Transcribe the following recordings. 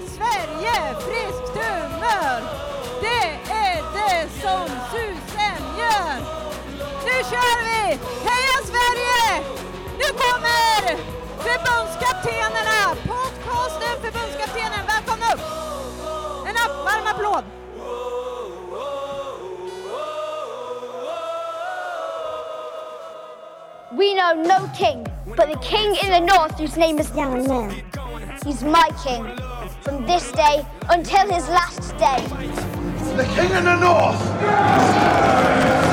Sverige friskt humör. Det är det som susen gör. Nu kör vi! Heja Sverige! Nu kommer förbundskaptenerna, podcasten Förbundskaptenen. Välkomna upp! En app, varm applåd! We know no king, but the king in the north whose name is Young Man. He's my king, this day until his last day. The king of the north!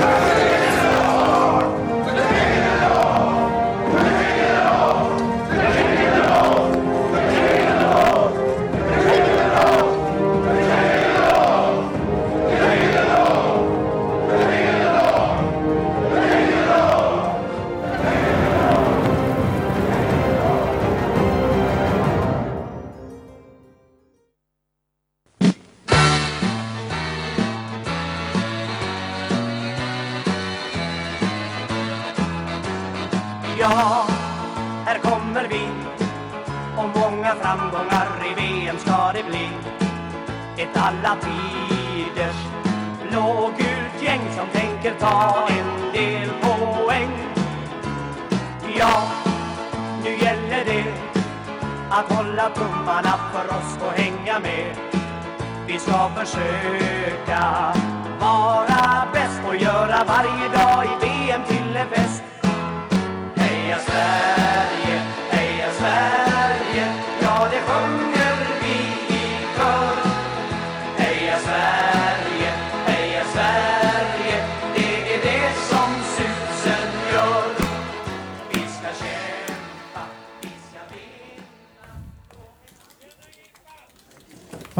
Vi ska försöka vara bäst och göra varje dag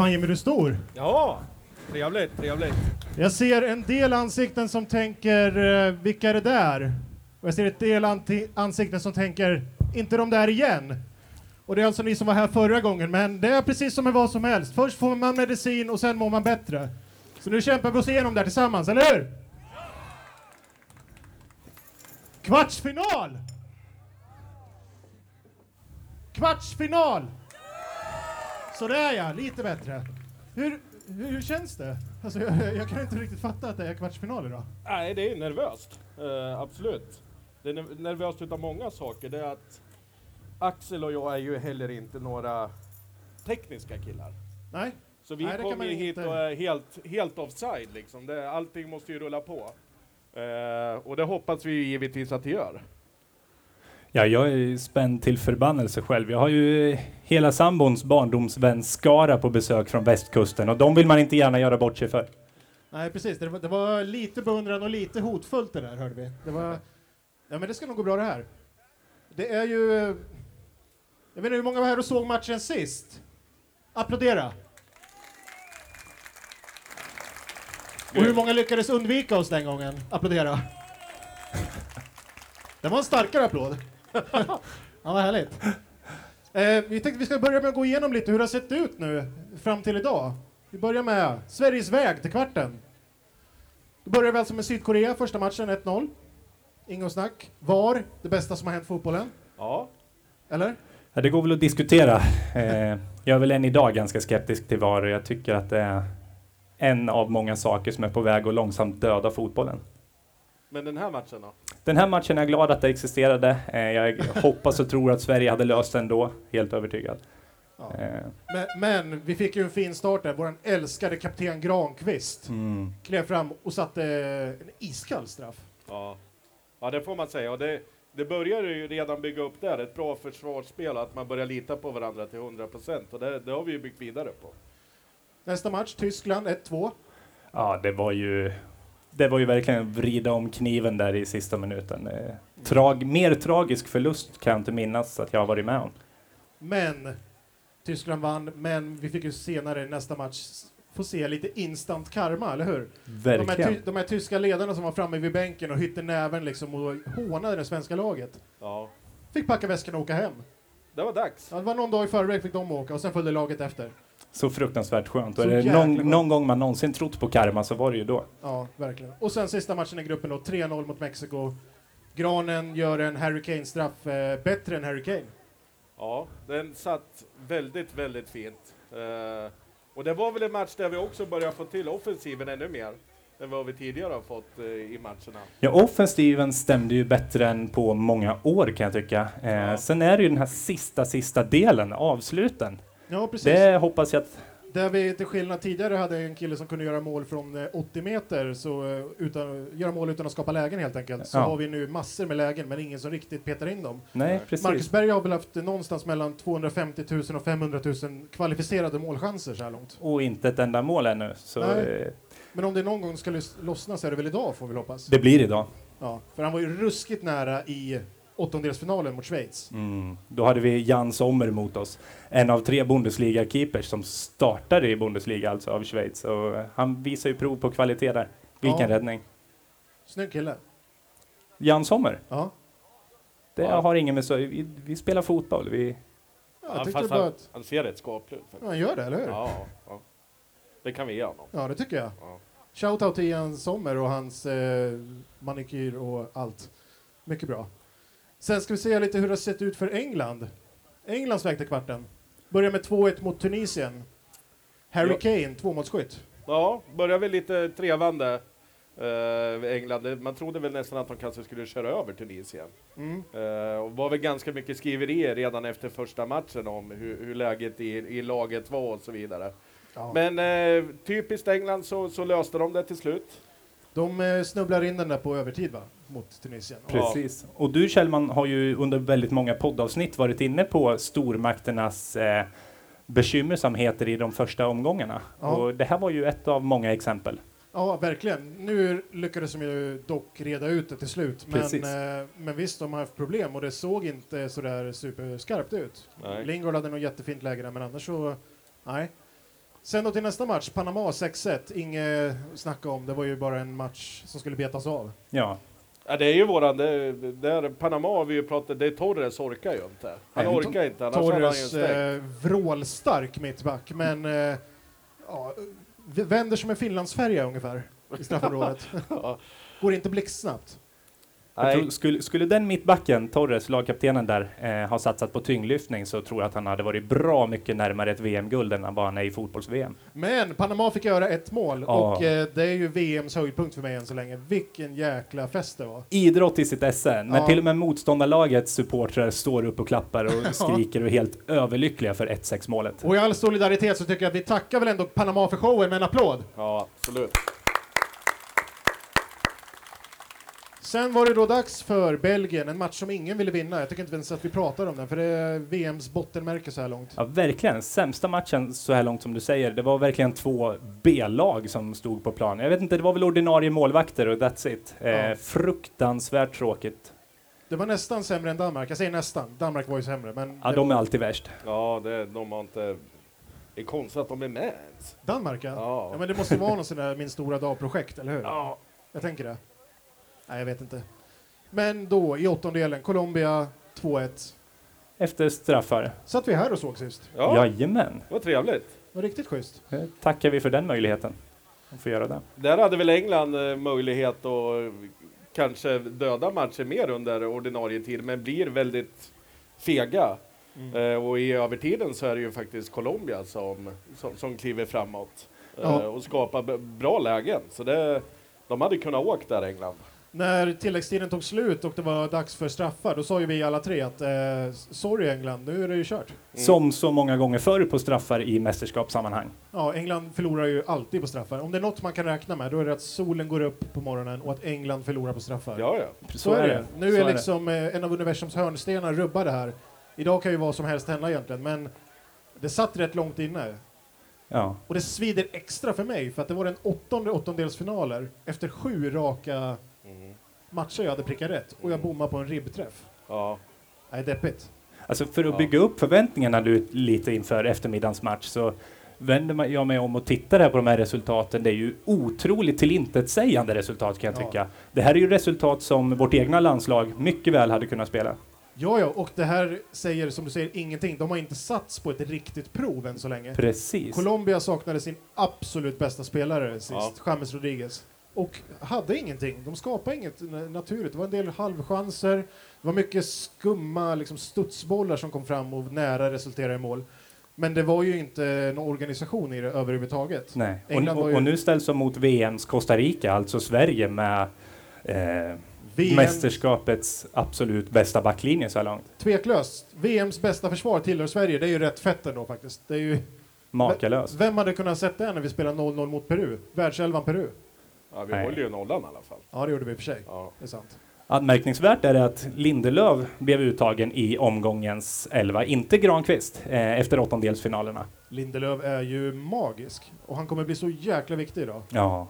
Fan Jimmy, du är stor. Ja, trevligt, trevligt. Jag ser en del ansikten som tänker, eh, vilka är det där? Och jag ser ett del ansikten som tänker, inte de där igen. Och det är alltså ni som var här förra gången, men det är precis som med vad som helst. Först får man medicin och sen mår man bättre. Så nu kämpar vi oss igenom där tillsammans, eller hur? Kvartsfinal! Kvartsfinal! Sådär ja, lite bättre. Hur, hur, hur känns det? Alltså, jag, jag kan inte riktigt fatta att det är kvartsfinal idag. Nej, det är nervöst. Eh, absolut. Det är ner- nervöst utav många saker. Det är att Axel och jag är ju heller inte några tekniska killar. Nej? Så vi kommer hit inte- och är helt, helt offside liksom. Det, allting måste ju rulla på. Eh, och det hoppas vi ju givetvis att det gör. Ja, jag är spänd till förbannelse själv. Jag har ju hela sambons barndomsvän Skara på besök från västkusten och de vill man inte gärna göra bort sig för. Nej, precis. Det var, det var lite beundran och lite hotfullt det där, hörde vi. Det var... Ja, men det ska nog gå bra det här. Det är ju... Jag vet inte hur många var här och såg matchen sist? Applådera! Och hur många lyckades undvika oss den gången? Applådera! Det var en starkare applåd ja, vad härligt. Eh, vi tänkte vi ska börja med att gå igenom lite hur det har sett ut nu fram till idag. Vi börjar med Sveriges väg till kvarten. Då börjar vi alltså med Sydkorea, första matchen 1-0. Inget snack. VAR, det bästa som har hänt fotbollen? Ja, Eller? Ja, det går väl att diskutera. Eh, jag är väl än idag ganska skeptisk till VAR och jag tycker att det är en av många saker som är på väg att långsamt döda fotbollen. men den här matchen då? Den här matchen är jag glad att det existerade. Eh, jag hoppas och tror att Sverige hade löst den ändå, helt övertygad. Ja. Eh, Men, men vi fick ju en fin start där. Vår älskade kapten Granqvist mm. klev fram och satte en iskall straff. Ja. ja, det får man säga. Och det, det börjar ju redan bygga upp där, ett bra försvarsspel, att man börjar lita på varandra till 100 procent. Och det, det har vi ju byggt vidare på. Nästa match, Tyskland 1-2. Ja, det var ju det var ju verkligen vrida om kniven där i sista minuten. Eh, Trag, mer tragisk förlust kan jag inte minnas att jag har varit med om. Men Tyskland vann, men vi fick ju senare i nästa match få se lite instant karma, eller hur? De här, Verkligen. ty- de här tyska ledarna som var framme vid bänken och hytte näven liksom och hånade det svenska laget. Ja, Fick packa väskan och åka hem. det var dags. Ja, det var någon dag i förväg fick de åka och sen följde laget efter. Så fruktansvärt skönt. Och Så är det någon, någon gång man någonsin trott på karma så var det ju då. Ja, verkligen. Och sen sista matchen i gruppen då, 3-0 mot Mexiko. Granen gör en Harry Kane-straff eh, bättre än Harry Kane. Ja, den satt väldigt, väldigt fint. Eh, och det var väl en match där vi också började få till offensiven ännu mer än vad vi tidigare har fått eh, i matcherna. Ja, offensiven stämde ju bättre än på många år kan jag tycka. Eh, Ja. Sen är det ju den här sista, sista delen, avsluten. Ja, precis. Det hoppas jag att... Där vi till skillnad tidigare hade en kille som kunde göra mål från eh, 80 meter, så eh, utan, göra mål utan att skapa lägen helt enkelt. Så Ja. har vi nu massor med lägen, men ingen som riktigt petar in dem. Nej, precis. Marcus Berg har väl haft eh, någonstans mellan 250 000 och 500 000 kvalificerade målchanser så här långt. Och inte ett enda mål ännu. Så Nej. eh, Men om det någon gång ska lossna så är det väl idag, får vi hoppas. det blir idag. Ja, för han var ju ruskigt nära i åttondelsfinalen mot Schweiz. Mm. Då hade vi Jan Sommer mot oss. En av tre Bundesliga-keepers som startade i Bundesliga, alltså av Schweiz. Och eh, han visar ju prov på kvalitet där. Vilken Ja. räddning. Snygg kille. Jan Sommer, Ja. det Ja. har ingen med så... Vi, vi spelar fotboll. Vi, Ja, jag Ja, tyckte bara han, att... han ser rätt skaplig ut. Ja, han gör det, eller hur? Ja, Ja, ja. Det kan vi ge honom. det tycker jag. Ja. Shoutout till Ian Sommer och hans eh, manikyr och allt. Mycket bra. Sen ska vi se lite hur det har sett ut för England. Englands väg till kvarten. Börjar med 2-1 mot Tunisien. Harry Ja. Kane, tvåmålsskytt. Ja, börjar väl lite trevande. Uh, England. Man trodde väl nästan att de kanske skulle köra över Tunisien. Mm. Uh, och var väl ganska mycket skriverier redan efter första matchen om hur, hur läget i, i laget var och så vidare. Ja. Men eh, typiskt England så, så löste de det till slut. De eh, snubblar in den där på övertid va? Mot Tunisien. Ja. Precis. Och du Kjellman har ju under väldigt många poddavsnitt varit inne på stormakternas eh, bekymmersamheter i de första omgångarna. Ja. Och det här var ju ett av många exempel. Ja, verkligen. Nu lyckades de ju dock reda ut det till slut. Men, eh, men visst, de har haft problem och det såg inte sådär superskarpt ut. Nej. Lingard hade nog jättefint läge där, men annars så... Nej. Sen då till nästa match, Panama 6-1. Inget snacka om, det var ju bara en match som skulle betas av. Ja, Ja, det är ju våran, det, där Panama har vi ju pratat, det Torres orkar ju inte. Han Nej, orkar inte, annars hade han ju Torres stängt. eh, vrålstark mittback, men eh, ja, vänder som en finlandsfärja ungefär i straffområdet. Ja. Går inte blixtsnabbt. Tror, skulle, skulle den mittbacken, Torres, lagkaptenen där, eh, ha satsat på tyngdlyftning så tror jag att han hade varit bra mycket närmare ett VM-guld än han är i fotbolls-VM. Men Panama fick göra ett mål Ja. och eh, det är ju VMs höjdpunkt för mig än så länge. Vilken jäkla fest det var. Idrott i sitt esse, när Ja. till och med motståndarlagets supportrar står upp och klappar och skriker och är helt överlyckliga för 1-6 målet. Och i all solidaritet så tycker jag att vi tackar väl ändå Panama för showen med en applåd. ja absolut. Sen var det då dags för Belgien, en match som ingen ville vinna. Jag tycker inte ens att vi pratar om den, för det är VMs bottenmärke så här långt. Ja, verkligen. Sämsta matchen så här långt som du säger. Det var verkligen två B-lag som stod på plan. Jag vet inte, det var väl ordinarie målvakter och that's it. Eh, Ja. fruktansvärt tråkigt. Det var nästan sämre än Danmark. Jag säger nästan. Danmark var ju sämre, men Ja, de var- är alltid värst. Ja, det, de har inte... Det är konstigt att de är med ens. Danmark ja. Ja. ja. men det måste vara någon sån där Min stora dag-projekt, eller hur? Ja. Jag tänker det. Nej, jag vet inte. Men då, i åttondelen, Colombia 2-1. Efter straffar. Satt vi här och såg sist. Ja, Jajamän. vad trevligt. Det var riktigt schysst. Eh, Tackar vi för den möjligheten. Att få göra det. Där hade väl England eh, möjlighet att kanske döda matchen mer under ordinarie tid, men blir väldigt fega. Eh, och i övertiden så är det ju faktiskt Colombia som, som, som kliver framåt eh, Ja. och skapar bra lägen. Så det, de hade kunnat åka där, England. När tilläggstiden tog slut och det var dags för straffar, då sa ju vi alla tre att eh, sorry England, nu är det ju kört. Mm. Som så många gånger förr på straffar i mästerskapssammanhang. Ja, England förlorar ju alltid på straffar. Om det är något man kan räkna med, då är det att solen går upp på morgonen och att England förlorar på straffar. Ja, ja. Så, är det. Nu Så är det. liksom eh, en av universums hörnstenar rubbade här. Idag kan ju vad som helst hända egentligen, men det satt rätt långt inne. Ja. Och det svider extra för mig, för att det var den åttonde åttondelsfinaler efter sju raka Mm. matcher jag hade prickat rätt och jag bommade på en ribbträff. ja. Nej, deppigt. Alltså för att Ja. bygga upp förväntningarna du lite inför eftermiddagens match så vänder jag mig om och tittar här på de här resultaten. Det är ju otroligt tillintetsägande resultat kan jag Ja. tycka. Det här är ju resultat som vårt egna landslag mycket väl hade kunnat spela. Ja, ja, och det här säger som du säger ingenting. De har inte satts på ett riktigt prov än så länge. Precis. Colombia saknade sin absolut bästa spelare sist, Ja. James Rodriguez. Och hade ingenting. De skapade inget na- naturligt. Det var en del halvchanser. Det var mycket skumma liksom, studsbollar som kom fram och nära resulterade i mål. Men det var ju inte en organisation i det överhuvudtaget. Nej. England Och, och, ju- och nu ställs de mot VMs Costa Rica, alltså Sverige med eh, VM mästerskapets absolut bästa backlinje så här långt. Tveklöst. VMs bästa försvar tillhör Sverige. Det är ju rätt fett ändå faktiskt. Det är ju, Makalöst. vem hade kunnat sett det när vi spelade 0-0 mot Peru? Världselvan Peru. Ja, vi Nej. håller ju nollan i alla fall. Ja, det gjorde vi i och för sig. Ja. Det är sant. Anmärkningsvärt är det att Lindelöf blev uttagen i omgångens elva, inte Granqvist, eh, efter åttondelsfinalerna. Lindelöf är ju magisk. Och han kommer bli så jäkla viktig idag. Ja,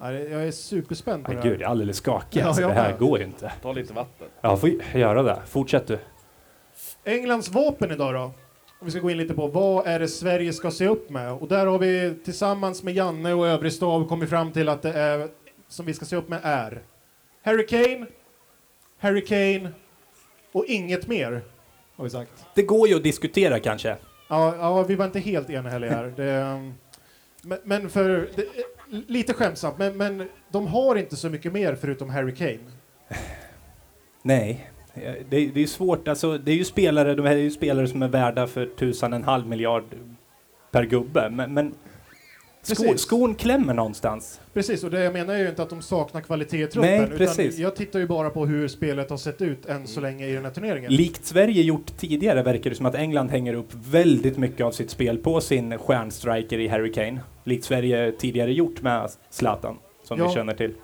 Ja, det- Jag är superspänd på ah, det här. gud, jag är alldeles skakig. Ja, alltså, jag det här med. går inte. Ta lite vatten. Jag får göra det. Fortsätt du. Englands vapen idag då? Vi ska gå in lite på vad är det Sverige ska se upp med? Och där har vi tillsammans med Janne och övrig stab kommit fram till att det är som vi ska se upp med är Harry Kane, Harry Kane och inget mer. Har vi sagt. Det går ju att diskutera kanske. Ja, ja vi var inte helt enhälliga här. Det, um, men, men för, det, lite skämtsamt, men, men de har inte så mycket mer förutom Harry Kane. Nej, det, det är svårt. Alltså, det är ju spelare, de här är ju spelare som är värda för tusan en halv miljard per gubbe. Men, men sko, Precis. skon klämmer någonstans. Precis, och det jag menar är ju inte att de saknar kvalitet i truppen. Nej, utan precis. jag tittar ju bara på hur spelet har sett ut än så länge i den här turneringen. Likt Sverige gjort tidigare verkar det som att England hänger upp väldigt mycket av sitt spel på sin stjärnstriker i Harry Kane. Likt Sverige tidigare gjort med Zlatan, som Ja. vi känner till.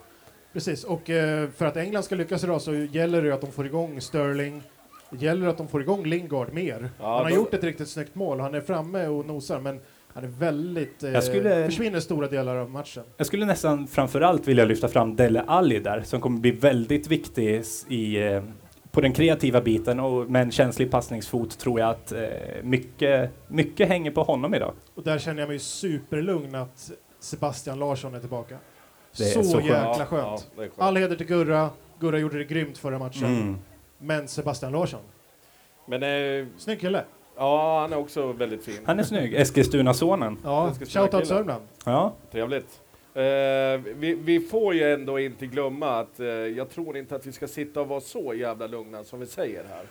Precis, och eh, för att England ska lyckas idag så gäller det att de får igång Sterling. Det gäller att de får igång Lingard mer. Ja, han har då- gjort ett riktigt snyggt mål. Han är framme och nosar, men han är väldigt... Eh, Jag skulle- Försvinner stora delar av matchen. Jag skulle nästan framförallt vilja lyfta fram Dele Alli där, som kommer bli väldigt viktig i, eh, på den kreativa biten och med en känslig passningsfot tror jag att eh, mycket, mycket hänger på honom idag. Och där känner jag mig superlugn att Sebastian Larsson är tillbaka. Det är så, så skönt. jäkla Ja, skönt. ja, det är skönt. All heder till Gurra. Gurra gjorde det grymt förra matchen. Mm. Men Sebastian Larsson, Men eh, snygg kille. ja, han är också väldigt fin. Han är snygg, Eskilstuna-sonen. Ja, shoutout. Sörmland. Ja. Trevligt. Eh, vi, vi får ju ändå inte glömma att eh, jag tror inte att vi ska sitta och vara så jävla lugna som vi säger här.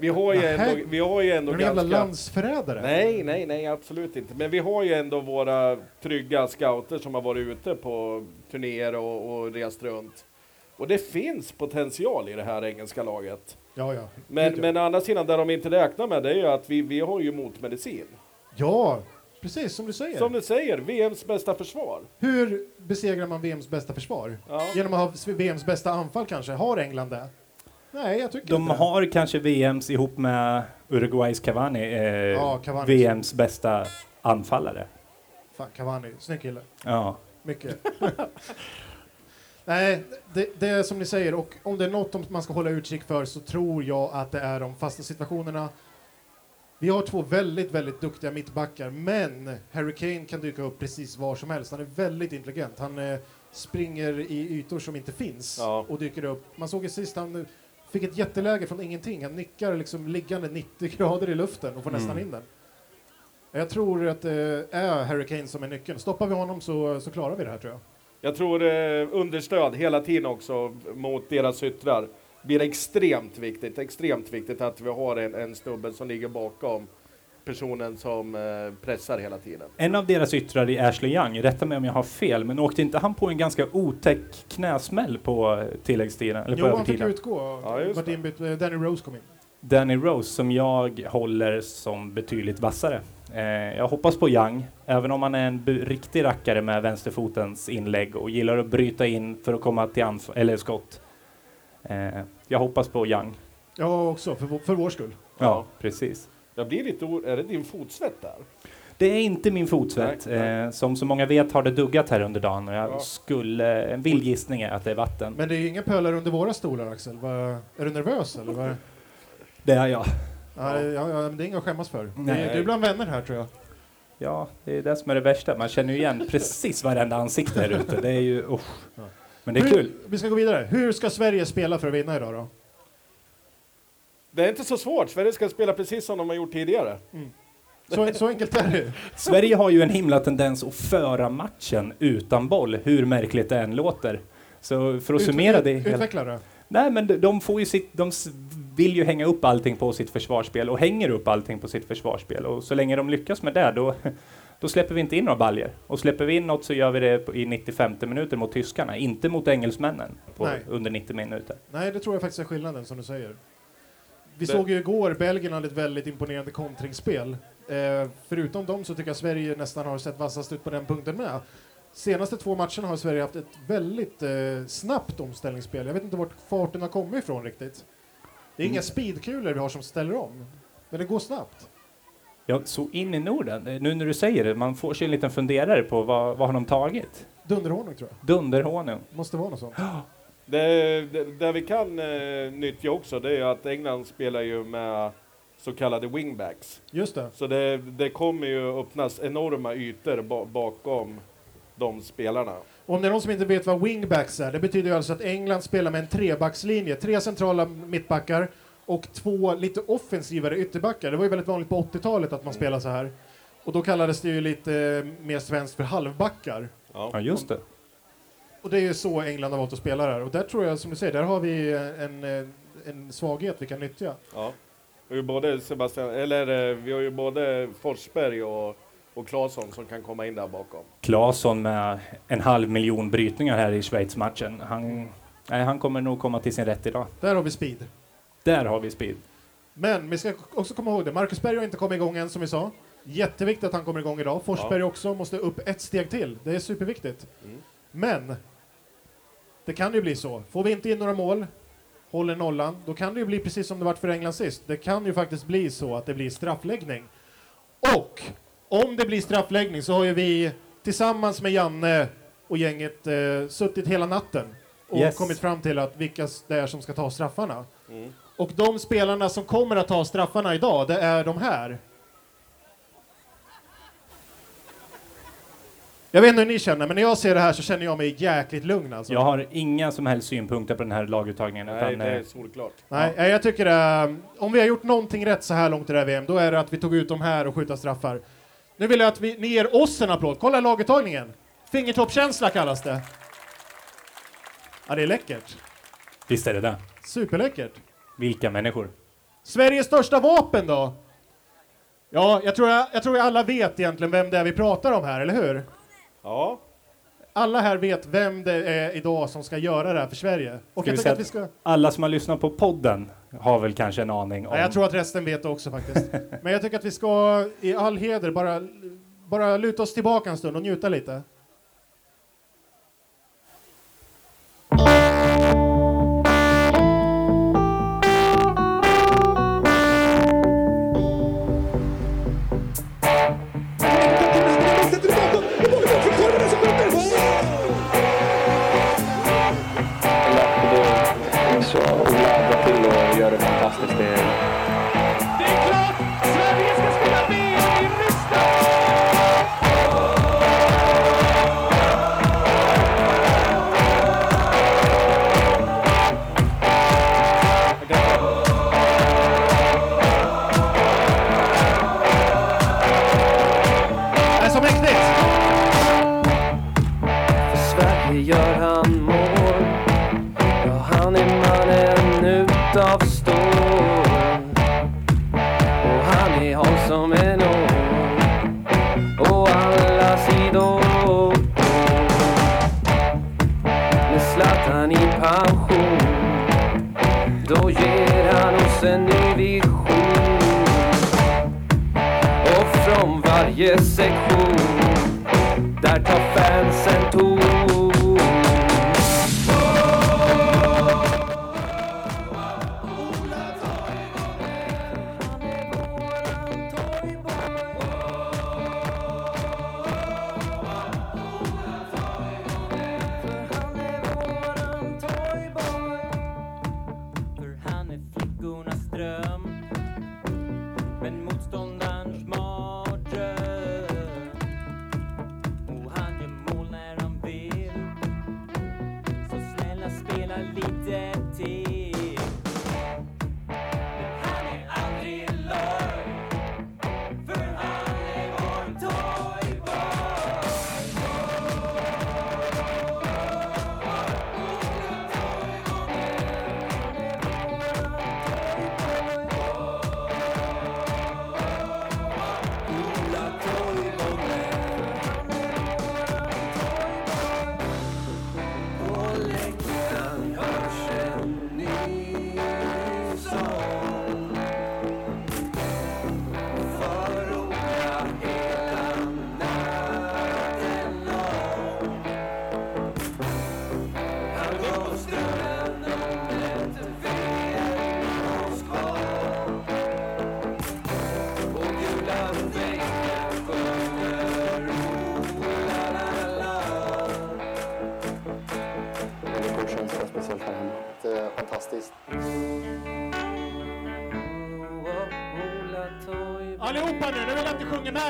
Vi har ju Nähä. ändå, vi har ju ändå Är du en jävla ganska... landsförrädare? Nej, nej, nej, absolut inte. Men vi har ju ändå våra trygga scouter som har varit ute på turnéer och, och rest runt. Och det finns potential i det här engelska laget. Ja, ja. Men, men å andra sidan, där de inte räknar med det är ju att vi, vi har ju motmedicin. Ja, precis som du säger. Som du säger, VMs bästa försvar. Hur besegrar man VMs bästa försvar? Ja. Genom att ha VMs bästa anfall kanske? Har England det? Nej, jag tycker De inte har kanske VMs ihop med Uruguays Cavani, eh, Ja, Cavani. VMs bästa anfallare. Fan, Cavani, snygg kille. Ja. Mycket. Nej, det, det är som ni säger, och om det är något som man ska hålla utkik för så tror jag att det är de fasta situationerna. Vi har två väldigt, väldigt duktiga mittbackar, men Harry Kane kan dyka upp precis var som helst. Han är väldigt intelligent. Han eh, springer i ytor som inte finns Ja. och dyker upp. Man såg ju sist han fick ett jätteläge från ingenting. Han nickar liksom liggande 90 grader i luften och får nästan in den. Jag tror att det är Harry Kane som är nyckeln. Stoppar vi honom så, så klarar vi det här tror jag. Jag tror eh, understöd hela tiden också mot deras yttrar blir extremt viktigt. Extremt viktigt att vi har en, en snubbe som ligger bakom personen som eh, pressar hela tiden. En av deras yttrar är Ashley Young, rätta mig om jag har fel, men åkte inte han på en ganska otäck knäsmäll på eh, tilläggstiden? Eller på Jo, han fick utgå. Ja, just Vart det. inbytt, eh, Danny Rose kom in. Danny Rose, som jag håller som betydligt vassare. Eh, jag hoppas på Young, även om han är en riktig rackare med vänsterfotens inlägg och gillar att bryta in för att komma till eller skott. Eh, jag hoppas på Young. Ja, också för, vår- för vår skull. Ja, Ja. precis. Jag blir lite or- Är det din fotsvett där? Det är inte min fotsvett. Nej, nej. Eh, som så många vet har det duggat här under dagen och jag Ja. skulle, en vild gissning är att det är vatten. Men det är ju inga pölar under våra stolar, Axel. Va, är du nervös eller? Va? Det är jag. Ja. Ja, det är inget att skämmas för. Nej. Du är bland vänner här tror jag. Ja, det är det som är det värsta. Man känner ju igen precis varenda ansikte här ute. Det är ju, usch. Men det är Hur- kul. Vi ska gå vidare. Hur ska Sverige spela för att vinna idag då? Det är inte så svårt. Sverige ska spela precis som de har gjort tidigare. Så, så enkelt är det. Sverige har ju en himla tendens att föra matchen utan boll, hur märkligt det än låter. Så för att summera det. Utveckla det. Nej, men de, de får ju sitt... De, vill ju hänga upp allting på sitt försvarsspel och hänger upp allting på sitt försvarsspel. Och så länge de lyckas med det, då, då släpper vi inte in några baljer. Och släpper vi in något så gör vi det i 95 minuter mot tyskarna, inte mot engelsmännen på, under 90 minuter. Nej, det tror jag faktiskt är skillnaden som du säger. Vi Det- såg ju igår, Belgien hade ett väldigt imponerande kontringsspel. Eh, förutom dem så tycker jag Sverige nästan har sett vassast ut på den punkten med. Senaste två matcherna har Sverige haft ett väldigt eh, snabbt omställningsspel. Jag vet inte vart farten har kommit ifrån riktigt. Det är inga speedkulor vi har som ställer om, men det går snabbt. Ja, så in i Norden. Eh, Nu när du säger det, man får sig en liten funderare på vad, vad har de tagit? Dunderhonung tror jag. Dunderhonung. Måste vara något sånt. Det, det, det vi kan eh, nyttja också, det är att England spelar ju med så kallade wingbacks. Just det. Så det, det kommer ju öppnas enorma ytor ba, bakom de spelarna. Om det är någon som inte vet vad wingbacks är, det betyder ju alltså att England spelar med en trebackslinje, tre centrala mittbackar och två lite offensivare ytterbackar. Det var ju väldigt vanligt på 80-talet att man spelade så här. Och då kallades det ju lite eh, mer svenskt för halvbackar. Ja. Ja, just det. Och det är ju så England har valt att spela det här. Och där tror jag, som du säger, där har vi en, en svaghet vi kan nyttja. Ja. Vi har ju både Sebastian, eller eh, vi har ju både Forsberg och, och Claesson som kan komma in där bakom. Claesson med en halv miljon brytningar här i Schweiz-matchen. Han, nej, han kommer nog komma till sin rätt idag. Där har vi speed. Där har vi speed. Men vi ska också komma ihåg det, Marcus Berg har inte kommit igång än som vi sa. Jätteviktigt att han kommer igång idag. Forsberg också måste upp ett steg till. Det är superviktigt. Mm. Men det kan ju bli så. Får vi inte in några mål, håller nollan, då kan det ju bli precis som det varit för England sist. Det kan ju faktiskt bli så att det blir straffläggning. Och om det blir straffläggning så har ju vi tillsammans med Janne och gänget eh, suttit hela natten och Yes. kommit fram till att vilka det är som ska ta straffarna. Mm. Och de spelarna som kommer att ta straffarna idag, det är de här. Jag vet inte hur ni känner, men när jag ser det här så känner jag mig jäkligt lugn alltså. Jag har inga som helst synpunkter på den här laguttagningen. Nej, utan, det är eh, solklart. Nej, eh, jag tycker eh, om vi har gjort någonting rätt så här långt i det här VM, då är det att vi tog ut de här och skjuta straffar. Nu vill jag att vi, ni ger oss en applåd. Kolla laguttagningen. Fingertoppskänsla kallas det. Ja, det är läckert. Visst är det det. Superläckert. Vilka människor. Sveriges största vapen då? Ja, jag tror, jag, jag tror alla vet egentligen vem det är vi pratar om här, eller hur? Ja, Alla här vet vem det är idag som ska göra det här för Sverige. Och Ska jag tycker att vi ska... Alla som har lyssnat på podden har väl kanske en aning om... Ja, jag tror att resten vet det också faktiskt. Men jag tycker att vi ska i all heder bara, bara luta oss tillbaka en stund och njuta lite.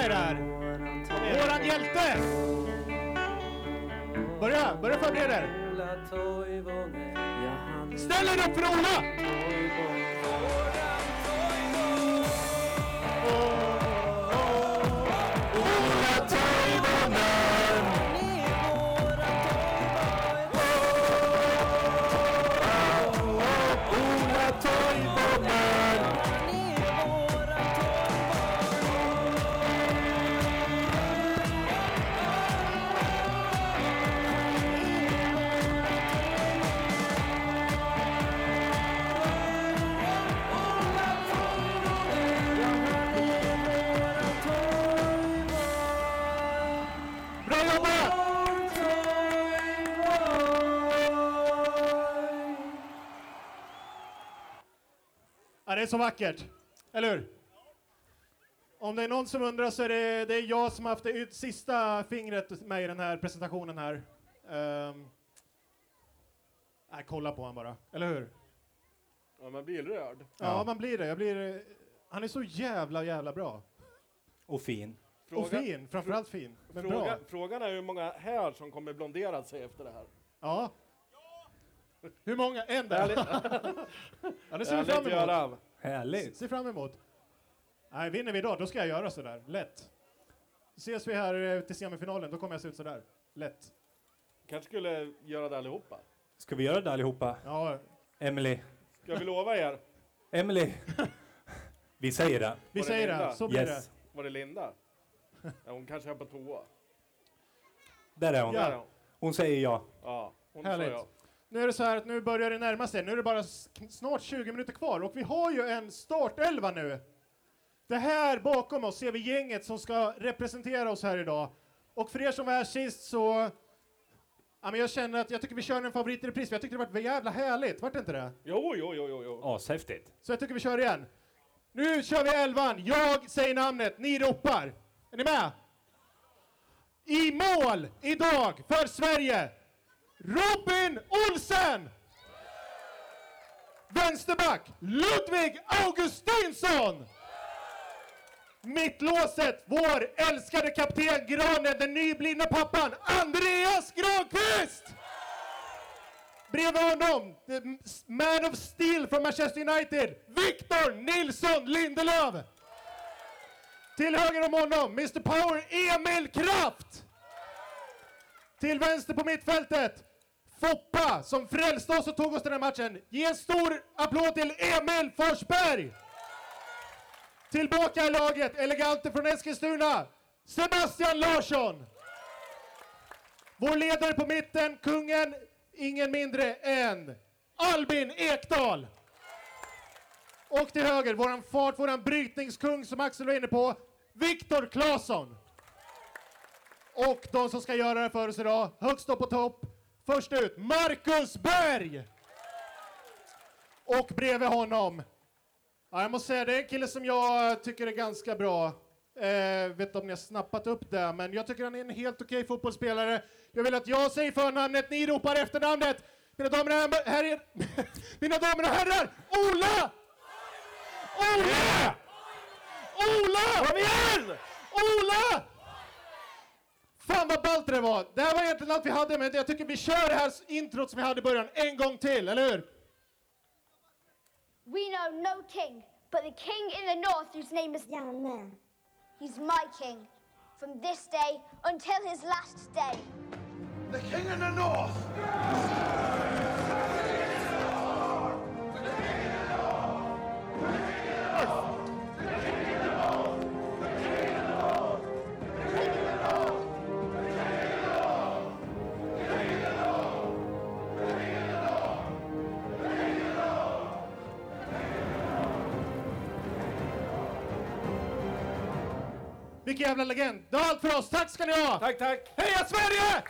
Är där! Våran hjälte! Börja, börja förbereda er. Ställ er upp för Ola det är så vackert. Eller hur? Om det är någon som undrar så är det, det är jag som har haft det sista fingret med i den här presentationen här. Um, nej, kolla på han bara. Eller hur? Ja, man blir rörd. Ja, man blir det. Jag blir, han är så jävla, jävla bra. Och fin. Och fin. Framförallt fin. Men bra. Fråga, frågan är hur många här som kommer blondera sig efter det här. Ja. Hur många? En där. Ja, det ser vi fram emot. Härligt. Ser fram emot. Nej, vinner vi idag, då ska jag göra sådär. Lätt. Ses vi här eh, till semifinalen, då kommer jag se ut sådär. Lätt. Kanske skulle göra det allihopa. Ska vi göra det allihopa? Ja, Emily. Ska vi lova er? Emily. vi säger det. vi det säger Linda? det. Så blir Yes. Var det Linda? Ja, hon kanske är på toa. Där är hon. Där är hon. Hon säger ja. Ja, hon det. sa Härligt. ja. Nu är det så här att nu börjar det närma sig. Nu är det bara snart 20 minuter kvar och vi har ju en startelva nu. Det här bakom oss ser vi gänget som ska representera oss här idag. Och för er som var här sist så... Ja, men jag känner att jag tycker vi kör en favorit i repris, jag tycker det varit jävla härligt, vart det inte det? Jo, jo, jo, jo, jo. Ashäftigt. Så jag tycker vi kör igen. Nu kör vi elvan, jag säger namnet, ni ropar. Är ni med? I mål idag för Sverige, Robin Olsen! Vänsterback, Ludvig Augustinsson! Mittlåset, vår älskade kapten Granen, den nyblivna pappan, Andreas Granqvist! Bredvid honom, the man of steel från Manchester United, Victor Nilsson Lindelöf! Till höger om honom, Mr Power, Emil Kraft! Till vänster på mittfältet, Foppa som frälste oss och tog oss till den här matchen. Ge en stor applåd till Emil Forsberg! Tillbaka i laget, eleganten från Eskilstuna, Sebastian Larsson! Vår ledare på mitten, kungen, ingen mindre än Albin Ekdal! Och till höger, våran fart, våran brytningskung som Axel var inne på, Viktor Claesson! Och de som ska göra det för oss idag, högst upp på topp, först ut, Marcus Berg! Och bredvid honom, ja, jag måste säga det är en kille som jag tycker är ganska bra. Eh, vet inte om ni har snappat upp det, men jag tycker han är en helt okej fotbollsspelare. Jag vill att jag säger förnamnet, ni ropar efternamnet. Mina damer och herrar, mina damer och herrar, Ola! Ola! Ola! Kom igen! Ola! Fan vad ballt det var! Det här var egentligen allt vi hade, men jag tycker vi kör det här introt som vi hade i början en gång till, eller hur? We know no king but the king in the north whose name is Young Man. He's my king from this day until his last day. The king in the north! Jävla legend! Det var allt för oss, tack ska ni ha! Tack, tack! Heja Sverige!